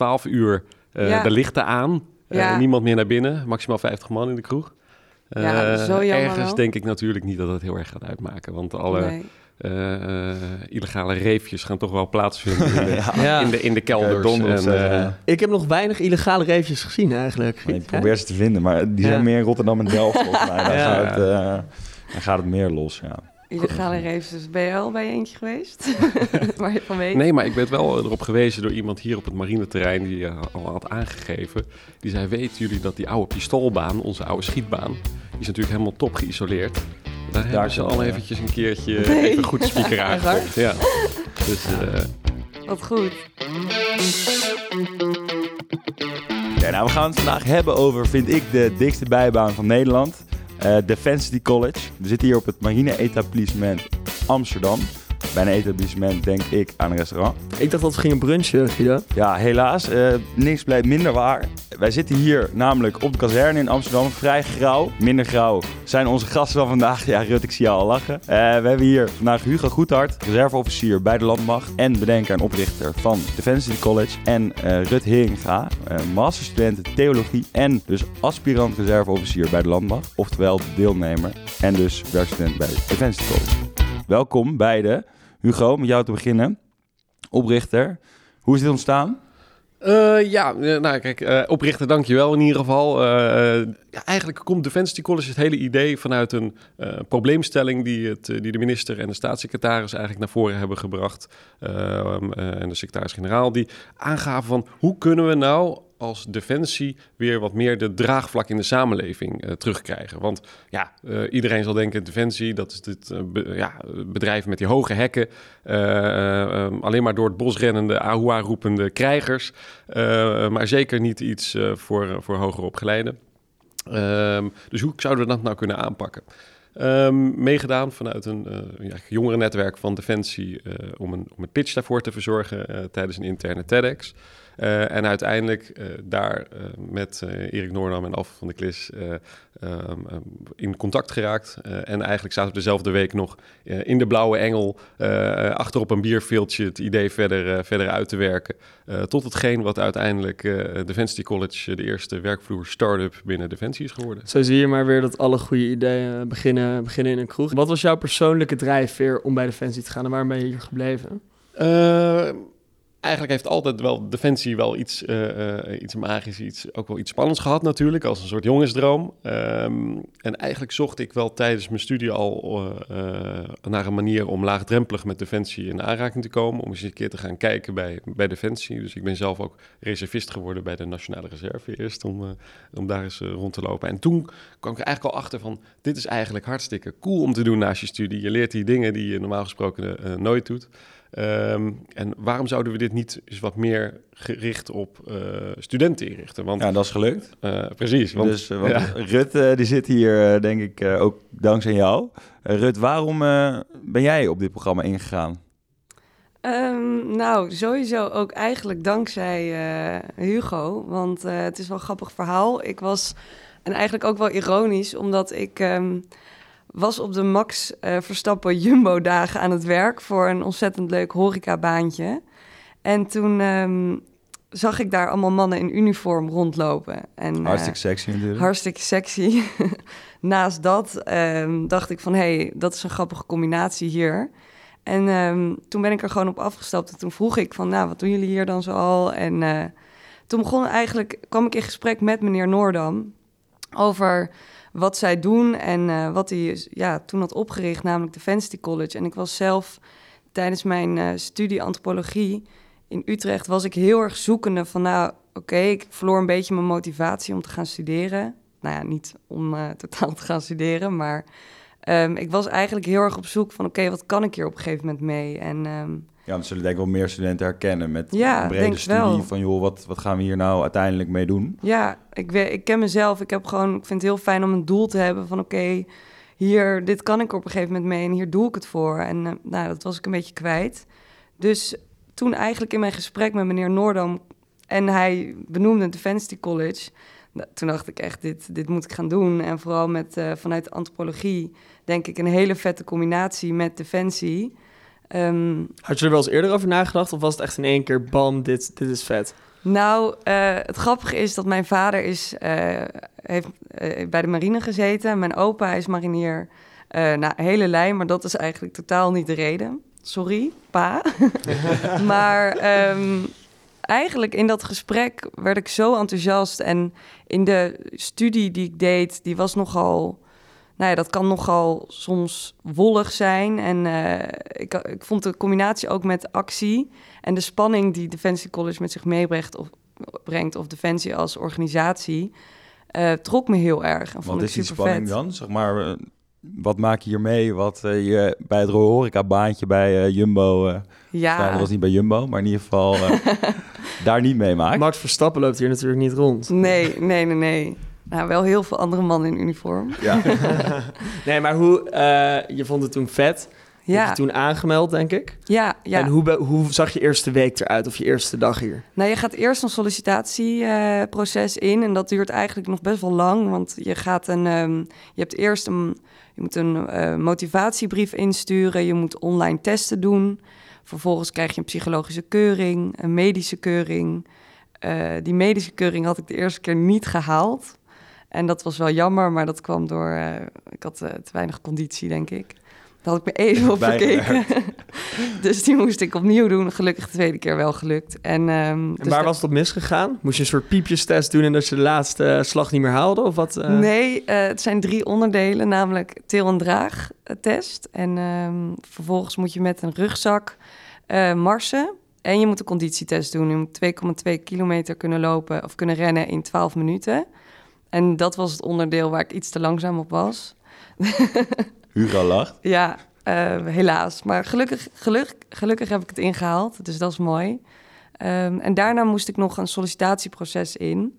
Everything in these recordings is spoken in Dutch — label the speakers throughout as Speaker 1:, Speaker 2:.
Speaker 1: 12 uur eh,
Speaker 2: Ja.
Speaker 1: de lichten aan. Eh,
Speaker 2: Ja.
Speaker 1: niemand meer naar binnen. Maximaal 50 man in de kroeg. Eh,
Speaker 2: Ja, zo jammer
Speaker 1: ergens
Speaker 2: wel.
Speaker 1: denk ik natuurlijk niet dat het heel erg gaat uitmaken. Want alle
Speaker 2: Nee.
Speaker 1: eh, eh, illegale reefjes gaan toch wel plaatsvinden in de,
Speaker 3: Ja.
Speaker 1: in de, in de kelders.
Speaker 4: donders,
Speaker 1: en,
Speaker 4: eh,
Speaker 1: eh,
Speaker 3: Ik heb nog weinig illegale reefjes gezien eigenlijk.
Speaker 4: Ik probeer ze te vinden, maar die zijn
Speaker 3: Ja.
Speaker 4: meer in Rotterdam en Delft volgens mij. Dan,
Speaker 3: Ja.
Speaker 4: gaat, het, eh, dan gaat het meer los, ja.
Speaker 2: Illegale reefs, dus ben je al bij eentje geweest? Waar je van weet?
Speaker 1: Nee, maar ik werd wel erop gewezen door iemand hier op het marineterrein die eh, al had aangegeven. Die zei, weten jullie dat die oude pistoolbaan, onze oude schietbaan, die is natuurlijk helemaal top geïsoleerd. Daar hebben ze al eventjes een keertje
Speaker 2: Nee.
Speaker 1: even goed speaker aangekocht. Ja. Dus eh,
Speaker 2: Wat goed.
Speaker 4: Ja, nou, we gaan het vandaag hebben over, vind ik, de dikste bijbaan van Nederland. Eh Defensity College. We zitten hier op het marine-etablissement Amsterdam. Bij een etablissement denk ik aan een restaurant.
Speaker 3: Ik dacht dat we gingen brunchen, Guido.
Speaker 4: Ja, helaas. eh, niks blijft minder waar. Wij zitten hier namelijk op de kazerne in Amsterdam. Vrij grauw. Minder grauw zijn onze gasten van vandaag. Ja, Rut, ik zie je al lachen. Eh, we hebben hier vandaag Hugo Goedhart, reserveofficier bij de Landmacht. En bedenker en oprichter van Defensie College. En eh, Rut Heringa, masterstudent theologie. En dus aspirant reserveofficier bij de Landmacht. Oftewel deelnemer. En dus werkstudent bij Defensie College. Welkom beiden. Hugo, met jou te beginnen. Oprichter. Hoe is dit ontstaan?
Speaker 1: Eh, ja, eh, nou kijk, eh, oprichter dankjewel in ieder geval. Ja, eigenlijk komt Defensie College het hele idee vanuit een probleemstelling die, het, die de minister en de staatssecretaris eigenlijk naar voren hebben gebracht. eh, eh, en de secretaris-generaal, die aangaven van hoe kunnen we nou als Defensie weer wat meer de draagvlak in de samenleving eh, terugkrijgen. Want ja, eh, iedereen zal denken, Defensie, dat is dit eh, ja, bedrijf met die hoge hekken. eh, eh, eh, alleen maar door het bos rennende, ahua roepende krijgers. Maar zeker niet iets voor, voor hoger opgeleiden. Ehm, dus hoe zouden we dat nou kunnen aanpakken? Ehm, meegedaan vanuit een ja, jongerennetwerk van Defensie om, een, om een pitch daarvoor te verzorgen tijdens een interne TEDx. Eh, en uiteindelijk eh, daar eh, met eh, Erik Noordam en Alf van de Klis eh, ehm, ehm, in contact geraakt. Eh, en eigenlijk zaten we dezelfde week nog eh, in de Blauwe Engel eh achter op een bierveeltje het idee verder, eh, verder uit te werken. eh, tot hetgeen wat uiteindelijk eh Defensie College de eerste werkvloer start-up binnen Defensie is geworden.
Speaker 3: Zo zie je maar weer dat alle goede ideeën beginnen, beginnen in een kroeg. Wat was jouw persoonlijke drijfveer om bij Defensie te gaan en waarom ben je hier gebleven?
Speaker 1: Eh, eigenlijk heeft altijd wel Defensie wel iets, eh, eh, iets magisch, iets, ook wel iets spannends gehad natuurlijk, als een soort jongensdroom. Ehm, en eigenlijk zocht ik wel tijdens mijn studie al eh, naar een manier om laagdrempelig met Defensie in aanraking te komen. Om eens een keer te gaan kijken bij, bij Defensie. Dus ik ben zelf ook reservist geworden bij de Nationale Reserve eerst, om, om daar eens rond te lopen. En toen kwam ik er eigenlijk al achter van, dit is eigenlijk hartstikke cool om te doen naast je studie. Je leert die dingen die je normaal gesproken nooit doet. Ehm, en waarom zouden we dit niet eens wat meer gericht op eh, studenten inrichten? Want
Speaker 4: Ja, dat is gelukt.
Speaker 1: eh, precies, want,
Speaker 4: dus eh, want
Speaker 1: ja.
Speaker 4: Rut eh, die zit hier eh, denk ik eh, ook dankzij jou. Rut, waarom eh, ben jij op dit programma ingegaan?
Speaker 2: Ehm, nou, sowieso ook eigenlijk dankzij eh, Hugo. Want eh, het is wel een grappig verhaal. Ik was, en eigenlijk ook wel ironisch, omdat ik ehm, was op de Max eh, Verstappen Jumbo-dagen aan het werk voor een ontzettend leuk horecabaantje. En toen ehm, zag ik daar allemaal mannen in uniform rondlopen. En, eh,
Speaker 4: Hartstikke sexy natuurlijk.
Speaker 2: Hartstikke sexy. Naast dat ehm, dacht ik van, hé, hey, dat is een grappige combinatie hier. En ehm, toen ben ik er gewoon op afgestapt. En toen vroeg ik van, nou, wat doen jullie hier dan zoal? En eh, toen begon eigenlijk, kwam ik in gesprek met meneer Noordam over wat zij doen en eh, wat hij ja, toen had opgericht, namelijk Defensie College. En ik was zelf tijdens mijn eh, studie antropologie in Utrecht, was ik heel erg zoekende van, nou, oké, ik verloor een beetje mijn motivatie om te gaan studeren. Nou ja, niet om eh, totaal te gaan studeren, maar ehm, ik was eigenlijk heel erg op zoek van, oké, wat kan ik hier op een gegeven moment mee? En ehm,
Speaker 4: Ja, dan zullen denk ik wel meer studenten herkennen met
Speaker 2: Ja,
Speaker 4: een brede studie
Speaker 2: wel.
Speaker 4: van joh, wat, wat gaan we hier nou uiteindelijk mee doen?
Speaker 2: Ja, ik, we- ik ken mezelf. Ik heb gewoon, ik vind het heel fijn om een doel te hebben van oké, hier, dit kan ik op een gegeven moment mee en hier doe ik het voor. En eh, nou, dat was ik een beetje kwijt. Dus toen eigenlijk in mijn gesprek met meneer Noordam en hij benoemde Defensie College, nou, toen dacht ik echt, dit, dit moet ik gaan doen. En vooral met, eh, vanuit antropologie denk ik een hele vette combinatie met Defensie. Ehm,
Speaker 3: Had je er wel eens eerder over nagedacht of was het echt in één keer bam, dit, dit is vet?
Speaker 2: Nou, uh, het grappige is dat mijn vader is, uh, heeft uh, bij de marine gezeten. Mijn opa is marinier. nou, hele lijn, maar dat is eigenlijk totaal niet de reden. Sorry, pa. maar um, eigenlijk in dat gesprek werd ik zo enthousiast. En in de studie die ik deed, die was nogal... Nou ja, dat kan nogal soms wollig zijn. En uh, ik, ik vond de combinatie ook met actie en de spanning die Defensie College met zich meebrengt... of, brengt, of Defensie als organisatie, uh, trok me heel erg. En
Speaker 4: Wat is die spanning vet. dan? Zeg maar, uh, wat maak je hier mee? Wat uh, je bij het horeca-baantje bij Jumbo... ja. Nou, dat was niet bij Jumbo, maar in ieder geval daar niet mee maakt.
Speaker 3: Max Verstappen loopt hier natuurlijk niet rond.
Speaker 2: Nee, nee, nee, nee. Nou, wel heel veel andere mannen in uniform.
Speaker 3: Ja. nee, maar hoe... je vond het toen vet... Ja. Heb je toen aangemeld, denk ik?
Speaker 2: Ja, ja.
Speaker 3: En hoe, hoe zag je eerste week eruit of je eerste dag hier?
Speaker 2: Nou, je gaat eerst een sollicitatieproces uh, in en dat duurt eigenlijk nog best wel lang, want je gaat een, um, je hebt eerst een, je moet een uh, motivatiebrief insturen, je moet online testen doen, vervolgens krijg je een psychologische keuring, een medische keuring. Uh, die medische keuring had ik de eerste keer niet gehaald. En dat was wel jammer, maar dat kwam door, ik had te weinig conditie, denk ik. Daar had ik me even op verkeken. dus die moest ik opnieuw doen. Gelukkig de tweede keer wel gelukt. En, um,
Speaker 3: en waar was het op misgegaan? Moest je een soort piepjestest doen en dat je de laatste uh, slag niet meer haalde? Of wat,
Speaker 2: uh... Nee, uh, het zijn drie onderdelen, namelijk til- en draagtest. En um, vervolgens moet je met een rugzak marsen. En je moet een conditietest doen. Je moet 2,2 kilometer kunnen lopen of kunnen rennen in 12 minuten. En dat was het onderdeel waar ik iets te langzaam op was.
Speaker 4: Hugo lacht.
Speaker 2: Ja, uh, helaas. Maar gelukkig, gelukkig, gelukkig heb ik het ingehaald, dus dat is mooi. Um, en daarna moest ik nog een sollicitatieproces in.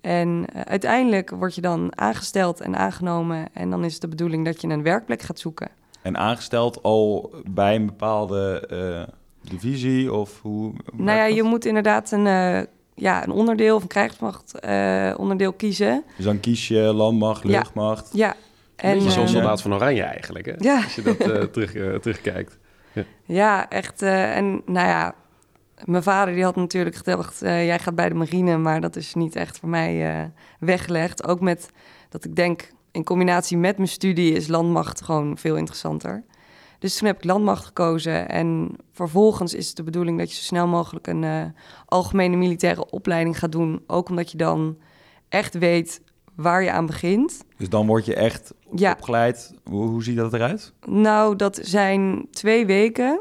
Speaker 2: En uh, uiteindelijk word je dan aangesteld en aangenomen. En dan is het de bedoeling dat je een werkplek gaat zoeken.
Speaker 4: En aangesteld al bij een bepaalde uh, divisie of hoe?
Speaker 2: Nou ja, je moet inderdaad een, ja, een onderdeel of een krijgsmacht onderdeel kiezen.
Speaker 4: Dus dan kies je landmacht, luchtmacht.
Speaker 2: Ja, ja
Speaker 1: en, Beetje zo'n soldaat van Oranje eigenlijk, hè? Ja. Als je dat uh, terug, uh, terugkijkt.
Speaker 2: Ja, ja echt. Uh, en nou ja, mijn vader die had natuurlijk gedacht... jij gaat bij de marine, maar dat is niet echt voor mij weggelegd. Ook met dat ik denk, in combinatie met mijn studie... is landmacht gewoon veel interessanter. Dus toen heb ik landmacht gekozen. En vervolgens is het de bedoeling dat je zo snel mogelijk... een algemene militaire opleiding gaat doen. Ook omdat je dan echt weet waar je aan begint.
Speaker 4: Dus dan word je echt ja. opgeleid. Hoe, hoe ziet dat eruit?
Speaker 2: Nou, dat zijn twee weken.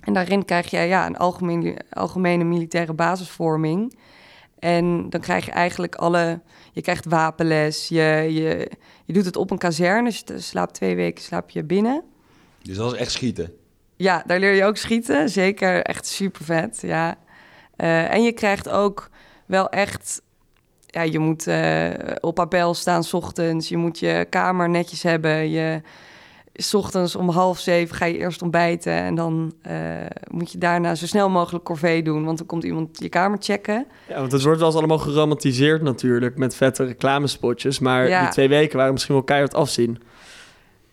Speaker 2: En daarin krijg je ja, een algemene, algemene militaire basisvorming. En dan krijg je eigenlijk alle... Je krijgt wapenles, je, je, je doet het op een kazerne. Dus je slaapt twee weken slaap je binnen.
Speaker 4: Dus dat is echt schieten?
Speaker 2: Ja, daar leer je ook schieten. Zeker echt super vet, ja. Uh, en je krijgt ook wel echt ja, je moet uh, op appel staan s ochtends. Je moet je kamer netjes hebben. Je, s ochtends om half zeven ga je eerst ontbijten. En dan uh, moet je daarna zo snel mogelijk corvée doen. Want dan komt iemand je kamer checken.
Speaker 3: Ja, want het wordt wel eens allemaal geromantiseerd natuurlijk. Met vette reclamespotjes. Maar ja. die twee weken waren misschien wel keihard afzien.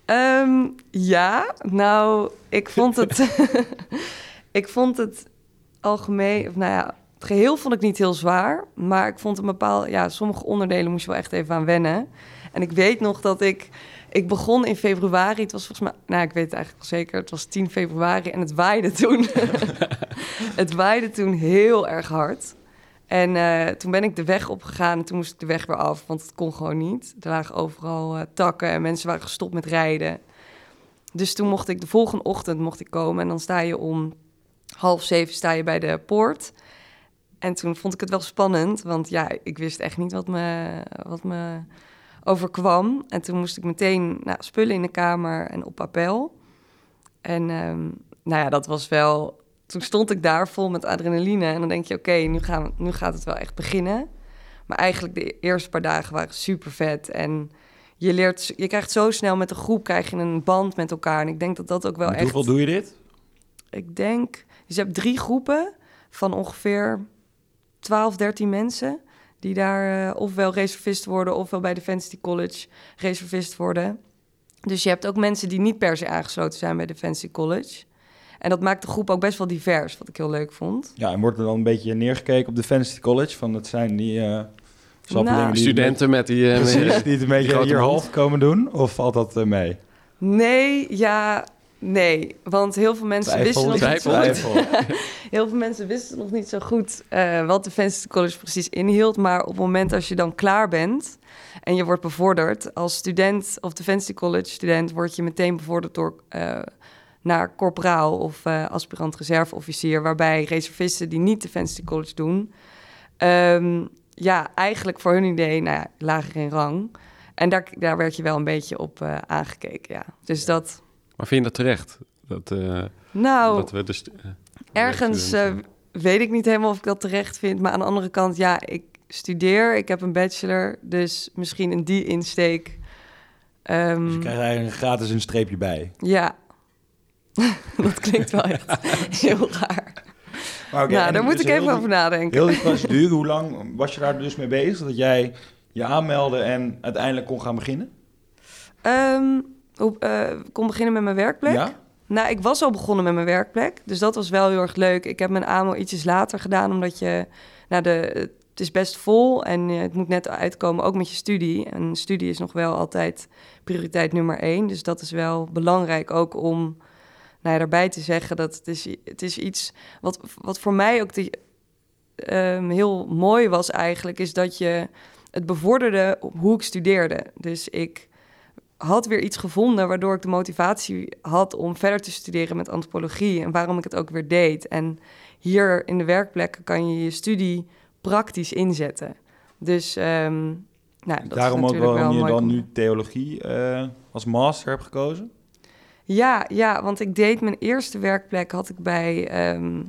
Speaker 2: Um, ja, nou, ik vond het... ik vond het algemeen... Of nou ja, het geheel vond ik niet heel zwaar, maar ik vond een bepaald, ja, sommige onderdelen moest je wel echt even aan wennen. En ik weet nog dat ik, ik begon in februari, het was volgens mij, nou ik weet het eigenlijk wel zeker, het was 10 februari en het waaide toen. het waaide toen heel erg hard. En uh, toen ben ik de weg opgegaan en toen moest ik de weg weer af, want het kon gewoon niet. Er lagen overal uh, takken en mensen waren gestopt met rijden. Dus toen mocht ik de volgende ochtend mocht ik komen en dan sta je om half zeven sta je bij de poort. En toen vond ik het wel spannend, want ja, ik wist echt niet wat me, wat me overkwam. En toen moest ik meteen nou, spullen in de kamer en op appel. En um, nou ja, dat was wel... Toen stond ik daar vol met adrenaline en dan denk je, oké, okay, nu, gaat het wel echt beginnen. Maar eigenlijk de eerste paar dagen waren super vet en je leert, je krijgt zo snel met de groep krijg je een band met elkaar. En ik denk dat dat ook wel
Speaker 4: met
Speaker 2: echt.
Speaker 4: Hoeveel doe je dit?
Speaker 2: Ik denk, dus je hebt drie groepen van ongeveer 12, 13 mensen die daar uh, ofwel reservist worden ofwel bij Defensie College reservist worden. Dus je hebt ook mensen die niet per se aangesloten zijn bij Defensie College. En dat maakt de groep ook best wel divers, wat ik heel leuk vond.
Speaker 4: Ja, en wordt er dan een beetje neergekeken op Defensity College? Van dat zijn die uh,
Speaker 2: Nou,
Speaker 4: die,
Speaker 1: Studenten met die... eh,
Speaker 4: precies, die het een beetje hier half komen doen? Of valt dat eh, mee?
Speaker 2: Nee, ja, nee. Want heel veel mensen wisten nog niet zo goed. Heel veel mensen wisten nog niet zo goed eh, wat Defensie College precies inhield. Maar op het moment als je dan klaar bent en je wordt bevorderd als student of Defensie College student, word je meteen bevorderd door eh, naar corporaal of eh, aspirant reserveofficier, waarbij reservisten die niet Defensie College doen, ehm, ja, eigenlijk voor hun idee, nou ja, lager in rang. En daar, daar werd je wel een beetje op eh, aangekeken, ja. Dus dat,
Speaker 1: Maar vind je dat terecht? Dat, eh,
Speaker 2: nou...
Speaker 1: dat we dus...
Speaker 2: Ergens eh, weet ik niet helemaal of ik dat terecht vind. Maar aan de andere kant, ja, ik studeer. Ik heb een bachelor. Dus misschien in die insteek. ehm,
Speaker 4: Dus je krijgt eigenlijk gratis een streepje bij.
Speaker 2: Ja. dat klinkt wel echt heel raar.
Speaker 4: Maar
Speaker 2: nou, daar moet
Speaker 4: dus
Speaker 2: ik even over nadenken.
Speaker 4: Heel die procedure, hoe lang was je daar dus mee bezig? Dat jij je aanmeldde en uiteindelijk kon gaan beginnen?
Speaker 2: Ehm, hoe, eh, kon beginnen met mijn werkplek.
Speaker 4: Ja?
Speaker 2: Nou, ik was al begonnen met mijn werkplek. Dus dat was wel heel erg leuk. Ik heb mijn AMO ietsjes later gedaan, omdat je... Nou, de, het is best vol en eh, het moet net uitkomen, ook met je studie. En studie is nog wel altijd prioriteit nummer één. Dus dat is wel belangrijk ook om nou ja, daarbij te zeggen dat het is, het is iets... Wat, wat voor mij ook ehm, heel mooi was eigenlijk, is dat je het bevorderde op hoe ik studeerde. Dus ik had weer iets gevonden waardoor ik de motivatie had om verder te studeren met antropologie en waarom ik het ook weer deed. En hier in de werkplekken kan je je studie praktisch inzetten. Dus ehm, nou, dat
Speaker 4: Daarom
Speaker 2: is
Speaker 4: ook waarom
Speaker 2: wel
Speaker 4: je dan nu theologie eh, als master hebt gekozen?
Speaker 2: Ja, ja, want ik deed mijn eerste werkplek had ik bij ehm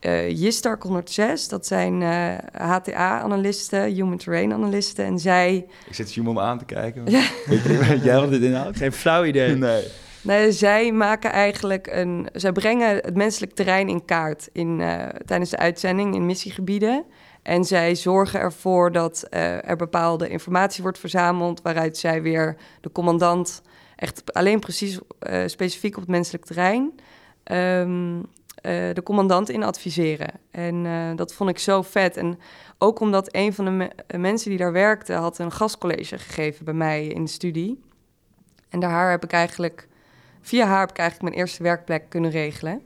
Speaker 2: eh Jistark 106. Dat zijn eh, HTA-analisten, Human Terrain analisten. En zij
Speaker 4: Ik zit Simon aan te kijken.
Speaker 2: Ja.
Speaker 4: Weet, je, weet jij wat dit inhoudt?
Speaker 3: Geen flauw idee.
Speaker 4: Nee.
Speaker 2: Nee, zij maken eigenlijk een. Zij brengen het menselijk terrein in kaart in, eh, tijdens de uitzending in missiegebieden. En zij zorgen ervoor dat eh, er bepaalde informatie wordt verzameld, waaruit zij weer de commandant echt alleen precies eh, specifiek op het menselijk terrein. ehm, eh, de commandant in adviseren. En eh, dat vond ik zo vet. En ook omdat een van de me- mensen die daar werkte, had een gastcollege gegeven bij mij in de studie. En daar heb ik eigenlijk, via haar heb ik eigenlijk mijn eerste werkplek kunnen regelen.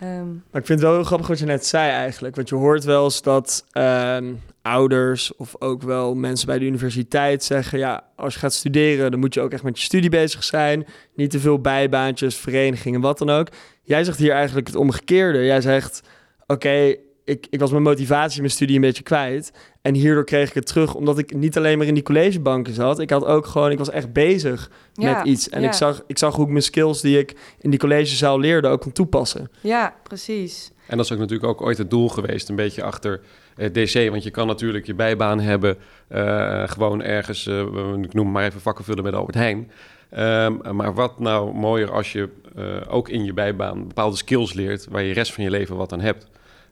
Speaker 2: Ehm,
Speaker 3: Maar ik vind het wel heel grappig wat je net zei eigenlijk. Want je hoort wel eens dat ehm, ouders of ook wel mensen bij de universiteit zeggen... ja, als je gaat studeren, dan moet je ook echt met je studie bezig zijn. Niet te veel bijbaantjes, verenigingen, wat dan ook. Jij zegt hier eigenlijk het omgekeerde. Jij zegt, oké, ik, ik was mijn motivatie in mijn studie een beetje kwijt. En hierdoor kreeg ik het terug, omdat ik niet alleen maar in die collegebanken zat. Ik had ook gewoon, ik was echt bezig
Speaker 2: Ja,
Speaker 3: met iets. En
Speaker 2: ja.
Speaker 3: ik, zag, ik zag hoe ik mijn skills die ik in die collegezaal leerde ook kon toepassen.
Speaker 2: ja, precies.
Speaker 1: En dat is ook natuurlijk ook ooit het doel geweest, een beetje achter eh, DC. Want je kan natuurlijk je bijbaan hebben, eh, gewoon ergens, eh, ik noem maar even vakken vullen met Albert Heijn. Ehm, maar wat nou mooier als je eh, ook in je bijbaan bepaalde skills leert waar je de rest van je leven wat aan hebt.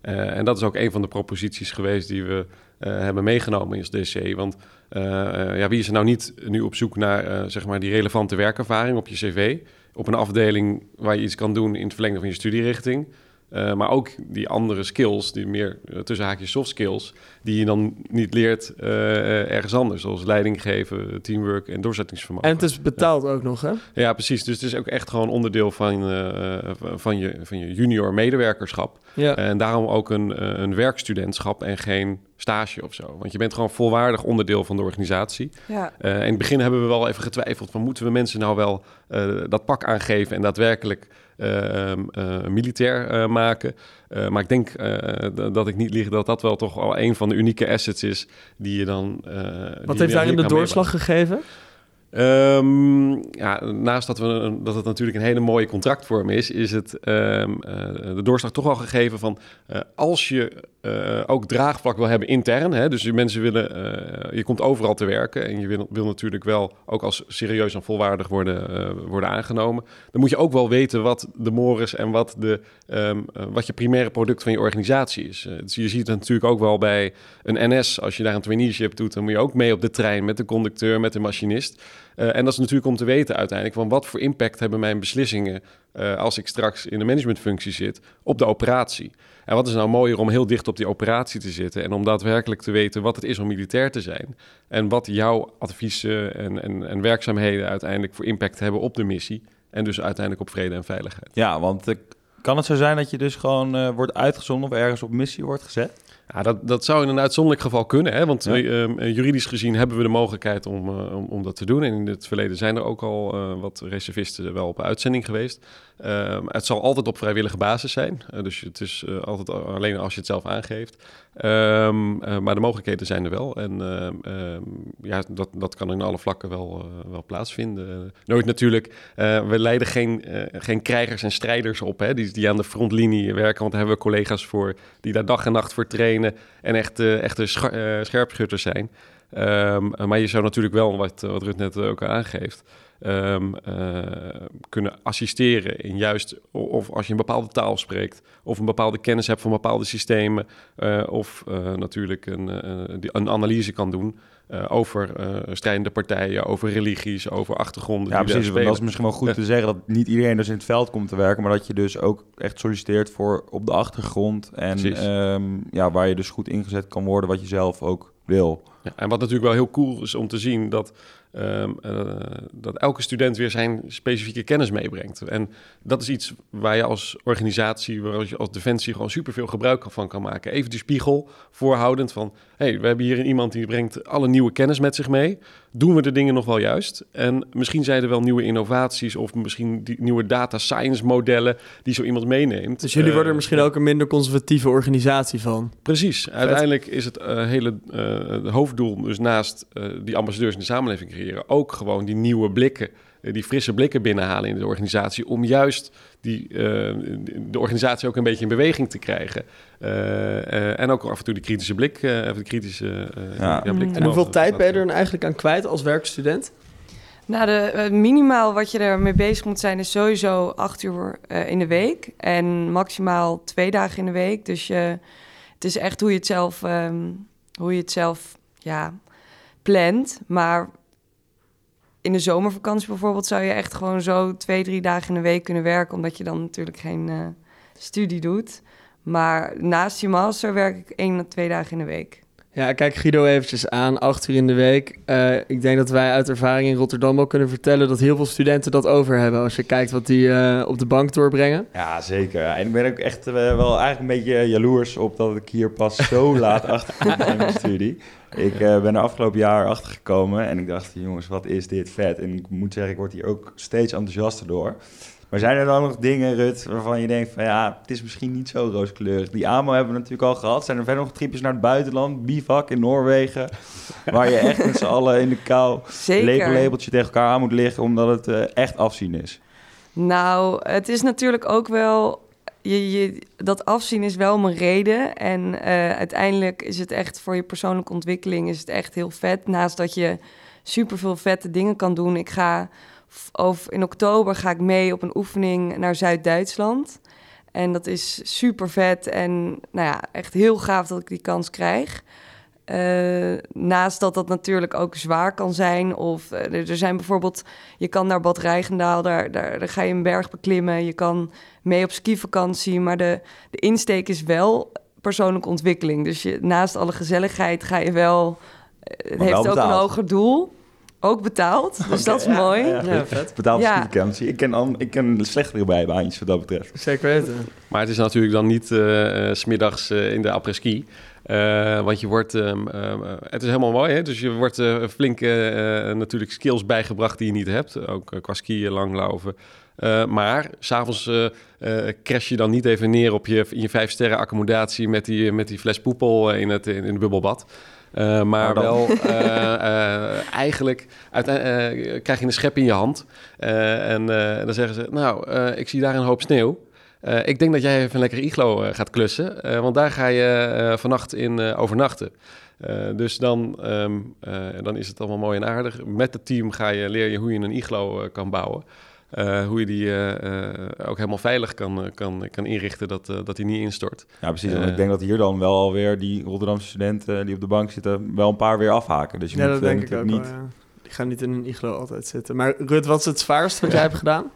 Speaker 1: Eh, en dat is ook een van de proposities geweest die we eh, hebben meegenomen in DC. Want eh, ja, wie is er nou niet nu op zoek naar zeg maar die relevante werkervaring op je cv? Op een afdeling waar je iets kan doen in het verlengde van je studierichting. Eh, maar ook die andere skills, die meer eh, tussen haakjes soft skills, die je dan niet leert eh, ergens anders, zoals leiding geven, teamwork en doorzettingsvermogen.
Speaker 3: En het is betaald ook nog, hè?
Speaker 1: Ja, precies. Dus het is ook echt gewoon onderdeel van, eh, van, je, van je junior medewerkerschap.
Speaker 3: Ja.
Speaker 1: En daarom ook een, een werkstudentschap en geen stage of zo. Want je bent gewoon volwaardig onderdeel van de organisatie.
Speaker 2: Ja,
Speaker 1: Eh, in het begin hebben we wel even getwijfeld van moeten we mensen nou wel eh, dat pak aangeven en daadwerkelijk militair eh, maken. Eh, maar ik denk eh, dat ik niet lieg dat dat wel toch al een van de unieke assets is die je dan. eh, die
Speaker 3: Wat
Speaker 1: je
Speaker 3: heeft daarin de doorslag gegeven?
Speaker 1: Ehm, ja, naast dat, we dat het natuurlijk een hele mooie contractvorm is, is het ehm, eh, de doorslag toch al gegeven van eh, als je eh, ook draagvlak wil hebben intern, hè, dus je mensen willen, je komt overal te werken en je wil, wil natuurlijk wel ook als serieus en volwaardig worden, worden aangenomen, dan moet je ook wel weten wat de mores en wat, de, ehm, eh, wat je primaire product van je organisatie is. Dus je ziet het natuurlijk ook wel bij een NS, als je daar een traineeship doet, dan moet je ook mee op de trein met de conducteur, met de machinist. Uh, en dat is natuurlijk om te weten uiteindelijk van wat voor impact hebben mijn beslissingen uh, als ik straks in de managementfunctie zit op de operatie. En wat is nou mooier om heel dicht op die operatie te zitten en om daadwerkelijk te weten wat het is om militair te zijn. En wat jouw adviezen en, en, en werkzaamheden uiteindelijk voor impact hebben op de missie. En dus uiteindelijk op vrede en veiligheid.
Speaker 4: Ja, want uh, kan het zo zijn dat je dus gewoon wordt uitgezonden of ergens op missie wordt gezet?
Speaker 1: Ja, dat, dat zou in een uitzonderlijk geval kunnen. Hè? Want ja. uh, juridisch gezien hebben we de mogelijkheid om, uh, om, om, dat te doen. En in het verleden zijn er ook al uh, wat reservisten wel op uitzending geweest. Ehm, het zal altijd op vrijwillige basis zijn. dus het is altijd alleen als je het zelf aangeeft. Um, maar de mogelijkheden zijn er wel. En ehm, ja, dat, dat kan in alle vlakken wel, wel plaatsvinden. nooit natuurlijk. we leiden geen, geen krijgers en strijders op hè, die, die aan de frontlinie werken. Want daar hebben we collega's voor die daar dag en nacht voor trainen. En echt, echte scher scherpschutters zijn. Um, maar je zou natuurlijk wel, wat, wat Rut net ook aangeeft, um, uh, kunnen assisteren in juist, of als je een bepaalde taal spreekt, of een bepaalde kennis hebt van bepaalde systemen, uh, of uh, natuurlijk een, een analyse kan doen. Uh, over uh, strijdende partijen, over religies, over achtergronden.
Speaker 4: Ja, precies. Want dat is misschien wel goed te zeggen dat niet iedereen dus in het veld komt te werken, maar dat je dus ook echt solliciteert voor op de achtergrond en um, ja, waar je dus goed ingezet kan worden wat je zelf ook wil.
Speaker 1: Ja, en wat natuurlijk wel heel cool is om te zien dat, um, uh, dat elke student weer zijn specifieke kennis meebrengt. En dat is iets waar je als organisatie, waar je als defensie gewoon superveel gebruik van kan maken. Even die spiegel voorhoudend van, hey, we hebben hier iemand die brengt alle nieuwe kennis met zich mee. Doen we de dingen nog wel juist? En misschien zijn er wel nieuwe innovaties of misschien die nieuwe data science modellen die zo iemand meeneemt.
Speaker 3: Dus jullie worden er misschien ook een minder conservatieve organisatie van?
Speaker 1: Precies. Uiteindelijk is het uh, hele uh, hoofddoel, dus naast die ambassadeurs in de samenleving creëren, ook gewoon die nieuwe blikken, die frisse blikken binnenhalen in de organisatie, om juist die, de organisatie ook een beetje in beweging te krijgen. en ook af en toe die kritische blik, even de kritische
Speaker 3: ja. Ja, blik. En hoeveel tijd ben je er dan eigenlijk aan kwijt als werkstudent?
Speaker 2: Nou, de, uh, minimaal wat je er mee bezig moet zijn is sowieso acht uur uh, in de week. En maximaal twee dagen in de week. Dus je, het is echt hoe je het zelf, um, hoe je het zelf ja, plant. Maar in de zomervakantie bijvoorbeeld zou je echt gewoon zo twee, drie dagen in de week kunnen werken. Omdat je dan natuurlijk geen uh, studie doet. Maar naast je master werk ik één of twee dagen in de week.
Speaker 3: Ja, kijk Guido eventjes aan, acht uur in de week. Uh, ik denk dat wij uit ervaring in Rotterdam ook kunnen vertellen dat heel veel studenten dat over hebben. Als je kijkt wat die uh, op de bank doorbrengen.
Speaker 4: Ja, zeker. En ik ben ook echt uh, wel eigenlijk een beetje jaloers op dat ik hier pas zo laat achter kom bij mijn studie. Ik ben er afgelopen jaar achter gekomen en ik dacht, jongens, wat is dit vet. En ik moet zeggen, ik word hier ook steeds enthousiaster door. Maar zijn er dan nog dingen, Rut, waarvan je denkt van ja, het is misschien niet zo rooskleurig? Die AMO hebben we natuurlijk al gehad. Zijn er verder nog tripjes naar het buitenland? Bivak in Noorwegen, waar je echt met z'n allen in de kou lepellabeltje tegen elkaar aan moet liggen, omdat het uh, echt afzien is?
Speaker 2: Nou, het is natuurlijk ook wel... Je, je, dat afzien is wel mijn reden. En uh, uiteindelijk is het echt voor je persoonlijke ontwikkeling is het echt heel vet. Naast dat je superveel vette dingen kan doen. Ik ga of in oktober ga ik mee op een oefening naar Zuid-Duitsland. En dat is super vet en nou ja, echt heel gaaf dat ik die kans krijg. Uh, naast dat dat natuurlijk ook zwaar kan zijn. Of uh, er zijn bijvoorbeeld, je kan naar Bad Rijgendaal, daar, daar, daar, ga je een berg beklimmen. Je kan mee op skivakantie. Maar de, de insteek is wel persoonlijke ontwikkeling. Dus je, naast alle gezelligheid ga je wel. Het heeft ook een hoger doel ook betaald. Dus okay, dat is
Speaker 4: ja,
Speaker 2: mooi.
Speaker 4: Ja, ja, vet. Betaald vakantie. Ik ken, al, ik ken slechtere bijbaantjes wat dat betreft.
Speaker 3: Zeker weten.
Speaker 1: Maar het is natuurlijk dan niet uh, smiddags uh, in de après-ski. Uh, want je wordt, um, uh, het is helemaal mooi, hè? dus je wordt uh, flink natuurlijk skills bijgebracht die je niet hebt. Ook qua skiën, langlaufen. maar s'avonds crash je dan niet even neer op je, in je vijf sterren accommodatie met die, met die fles poepel in het, in, in het bubbelbad. Uh, maar wel uh, uh, eigenlijk krijg je een schep in je hand. en dan zeggen ze, nou, ik zie daar een hoop sneeuw. ik denk dat jij even een lekker iglo gaat klussen. want daar ga je vannacht in overnachten. dus dan, um, dan is het allemaal mooi en aardig. Met het team ga je, leer je hoe je een iglo kan bouwen. Uh, hoe je die uh, uh, ook helemaal veilig kan, kan, kan inrichten, dat, dat die niet instort.
Speaker 4: Ja, precies. Want ik denk dat hier dan wel alweer die Rotterdamse studenten die op de bank zitten, wel een paar weer afhaken. Dus je
Speaker 3: ja,
Speaker 4: moet
Speaker 3: dat denk ik ook
Speaker 4: niet...
Speaker 3: Wel, ja. ga niet in een iglo altijd zitten. Maar Rut, wat is het zwaarste wat jij hebt gedaan?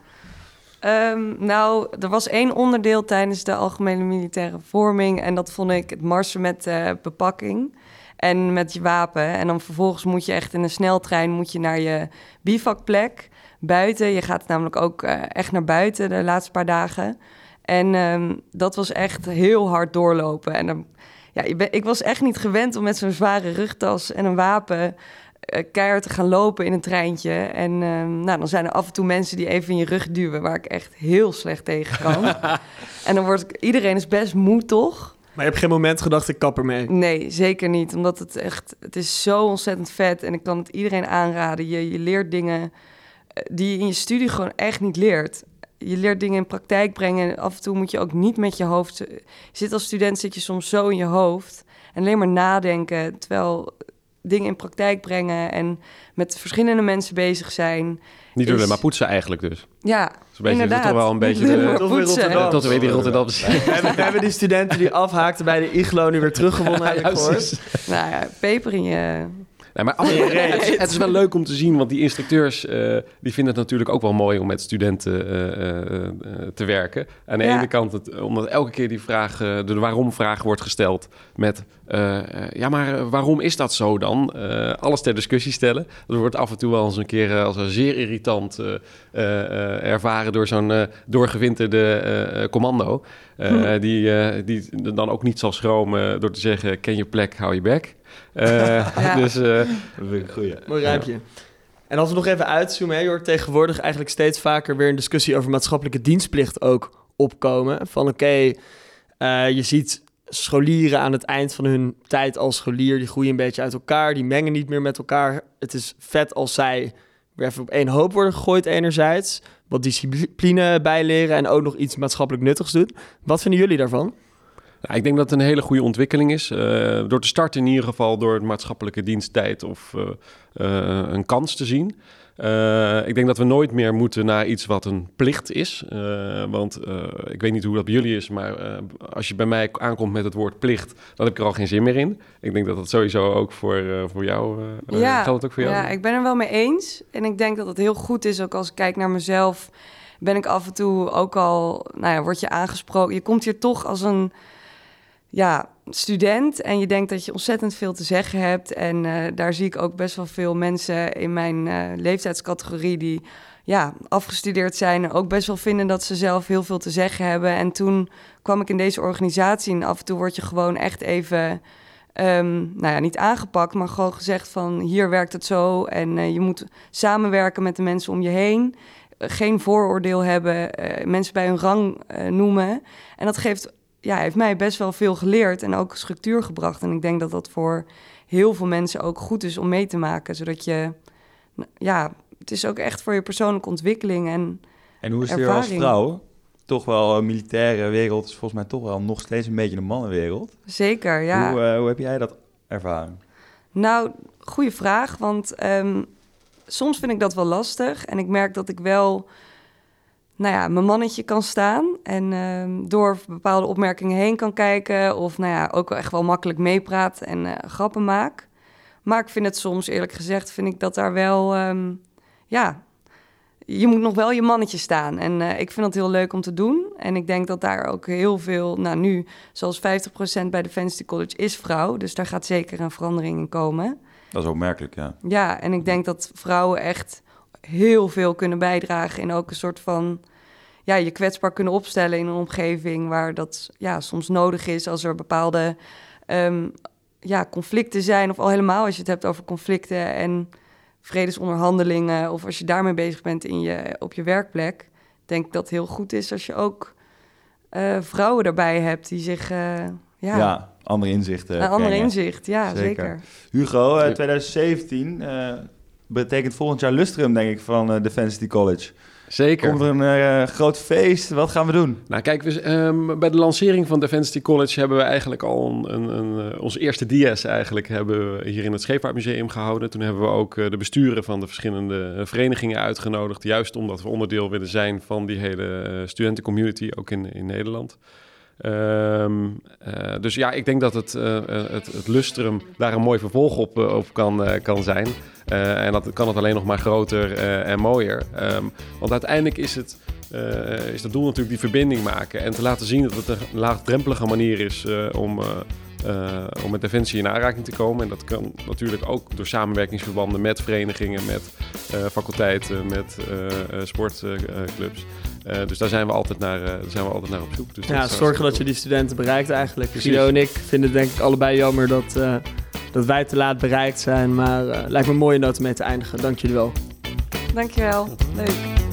Speaker 2: Ehm, nou, er was één onderdeel tijdens de algemene militaire vorming. En dat vond ik het marsen met uh, bepakking en met je wapen. En dan vervolgens moet je echt in een sneltrein moet je naar je bivakplek buiten. Je gaat namelijk ook uh, echt naar buiten de laatste paar dagen. En um, dat was echt heel hard doorlopen. En dan, ja, ik was echt niet gewend om met zo'n zware rugtas en een wapen uh, keihard te gaan lopen in een treintje. En um, nou, dan zijn er af en toe mensen die even in je rug duwen, waar ik echt heel slecht tegen kan. en dan wordt iedereen is best moe, toch?
Speaker 3: Maar je hebt geen moment gedacht, ik kap ermee?
Speaker 2: Nee, zeker niet. Omdat het echt, het is zo ontzettend vet. En ik kan het iedereen aanraden. Je, je leert dingen eh, die je in je studie gewoon echt niet leert. Je leert dingen in praktijk brengen. Af en toe moet je ook niet met je hoofd... Je zit als student, zit je soms zo in je hoofd. En alleen maar nadenken. Terwijl dingen in praktijk brengen en met verschillende mensen bezig zijn.
Speaker 1: Niet alleen maar poetsen eigenlijk dus.
Speaker 2: Ja,
Speaker 1: een beetje,
Speaker 2: inderdaad.
Speaker 1: toch wel een beetje de,
Speaker 3: Toch weer Rotterdam.
Speaker 1: tot weer die Rotterdam.
Speaker 3: We hebben, we hebben die studenten die afhaakten bij de iglo nu weer teruggewonnen, ik
Speaker 1: Ja.
Speaker 2: Nou ja, peper in je...
Speaker 1: Nee, maar het, is, het is wel leuk om te zien, want die instructeurs eh, die vinden het natuurlijk ook wel mooi om met studenten eh, eh, te werken. Aan de
Speaker 2: Ja.
Speaker 1: ene kant, het, omdat elke keer die vraag, de waarom-vraag wordt gesteld met, ja, maar waarom is dat zo dan? Alles ter discussie stellen. Dat wordt af en toe wel eens een keer als een zeer irritant ervaren door zo'n doorgewinterde commando. eh, die, die dan ook niet zal schromen door te zeggen, ken je plek, hou je bek. Eh,
Speaker 2: Ja.
Speaker 1: Dus eh,
Speaker 4: Dat vind ik een goeie.
Speaker 3: Mooi rijmpje. En als we nog even uitzoomen, hè, je hoort tegenwoordig eigenlijk steeds vaker weer een discussie over maatschappelijke dienstplicht ook opkomen. Van oké, eh, je ziet scholieren aan het eind van hun tijd als scholier, die groeien een beetje uit elkaar, die mengen niet meer met elkaar. Het is vet als zij weer even op één hoop worden gegooid enerzijds, wat discipline bijleren en ook nog iets maatschappelijk nuttigs doen. Wat vinden jullie daarvan?
Speaker 1: Nou, ik denk dat het een hele goede ontwikkeling is. Eh, door te starten in ieder geval door het maatschappelijke diensttijd of eh, eh, een kans te zien. Ik denk dat we nooit meer moeten naar iets wat een plicht is. Want ik weet niet hoe dat bij jullie is, maar als je bij mij aankomt met het woord plicht, dan heb ik er al geen zin meer in. Ik denk dat dat sowieso ook voor, voor jou
Speaker 2: ja,
Speaker 1: geldt. Ook voor jou?
Speaker 2: ja, ik ben er wel mee eens. En ik denk dat het heel goed is, ook als ik kijk naar mezelf, ben ik af en toe ook al, nou ja, word je aangesproken. Je komt hier toch als een ja, student en je denkt dat je ontzettend veel te zeggen hebt. En eh, daar zie ik ook best wel veel mensen in mijn eh, leeftijdscategorie die ja, afgestudeerd zijn ook best wel vinden dat ze zelf heel veel te zeggen hebben. En toen kwam ik in deze organisatie en af en toe word je gewoon echt even ehm, nou ja, niet aangepakt, maar gewoon gezegd van hier werkt het zo en eh, je moet samenwerken met de mensen om je heen. Geen vooroordeel hebben, mensen bij hun rang noemen. En dat geeft, ja, heeft mij best wel veel geleerd en ook structuur gebracht. En ik denk dat dat voor heel veel mensen ook goed is om mee te maken, zodat je, ja, het is ook echt voor je persoonlijke ontwikkeling en
Speaker 4: En hoe is het als vrouw? Toch wel een militaire wereld is volgens mij toch wel nog steeds een beetje een mannenwereld.
Speaker 2: zeker, ja.
Speaker 4: Hoe, eh, hoe heb jij dat ervaren?
Speaker 2: Nou, goede vraag. Want ehm, soms vind ik dat wel lastig. En ik merk dat ik wel, nou ja, mijn mannetje kan staan. En ehm, door bepaalde opmerkingen heen kan kijken. Of nou ja, ook echt wel makkelijk meepraat en eh, grappen maak. Maar ik vind het soms, eerlijk gezegd, vind ik dat daar wel, ehm, ja, je moet nog wel je mannetje staan. En eh, ik vind dat heel leuk om te doen. En ik denk dat daar ook heel veel, nou nu, zoals 50% bij Defensity College is vrouw. Dus daar gaat zeker een verandering in komen.
Speaker 4: Dat is opmerkelijk, ja.
Speaker 2: Ja, en ik denk dat vrouwen echt heel veel kunnen bijdragen in ook een soort van ja, je kwetsbaar kunnen opstellen in een omgeving waar dat ja, soms nodig is als er bepaalde ehm, ja, conflicten zijn, of al helemaal als je het hebt over conflicten en vredesonderhandelingen, of als je daarmee bezig bent in je, op je werkplek, denk ik dat het heel goed is als je ook eh, vrouwen daarbij hebt die zich eh, ja,
Speaker 4: Ja, andere inzichten.
Speaker 2: een ander inzicht, ja,
Speaker 4: Zeker.
Speaker 2: zeker.
Speaker 4: Hugo, eh,
Speaker 1: Ja.
Speaker 4: 2017 eh, betekent volgend jaar lustrum, denk ik, van eh Defensity College.
Speaker 1: Zeker.
Speaker 4: Komt er een eh, groot feest? Wat gaan we doen?
Speaker 1: Nou, kijk, we, ehm, bij de lancering van Defensity College hebben we eigenlijk al een, een, een, eh, onze eerste dia's eigenlijk hebben we hier in het Scheepvaartmuseum gehouden. Toen hebben we ook de besturen van de verschillende verenigingen uitgenodigd, juist omdat we onderdeel willen zijn van die hele studentencommunity, ook in, in Nederland. Ehm, eh, dus ja, ik denk dat het, eh, eh, het, het lustrum daar een mooi vervolg op, op kan, kan zijn. en dat kan het alleen nog maar groter en mooier. Ehm, want uiteindelijk is het, is het doel natuurlijk die verbinding maken. En te laten zien dat het een laagdrempelige manier is om om met Defensie in aanraking te komen. En dat kan natuurlijk ook door samenwerkingsverbanden met verenigingen, met faculteiten, met uh, sportclubs. dus daar zijn we altijd naar, daar zijn we altijd naar op zoek. Dus
Speaker 3: ja, zorgen dat je die studenten bereikt eigenlijk. Guido en ik vinden het denk ik allebei jammer dat, dat wij te laat bereikt zijn. Maar lijkt me mooi om dat mee te eindigen. Dank jullie wel.
Speaker 2: Dankjewel. Leuk.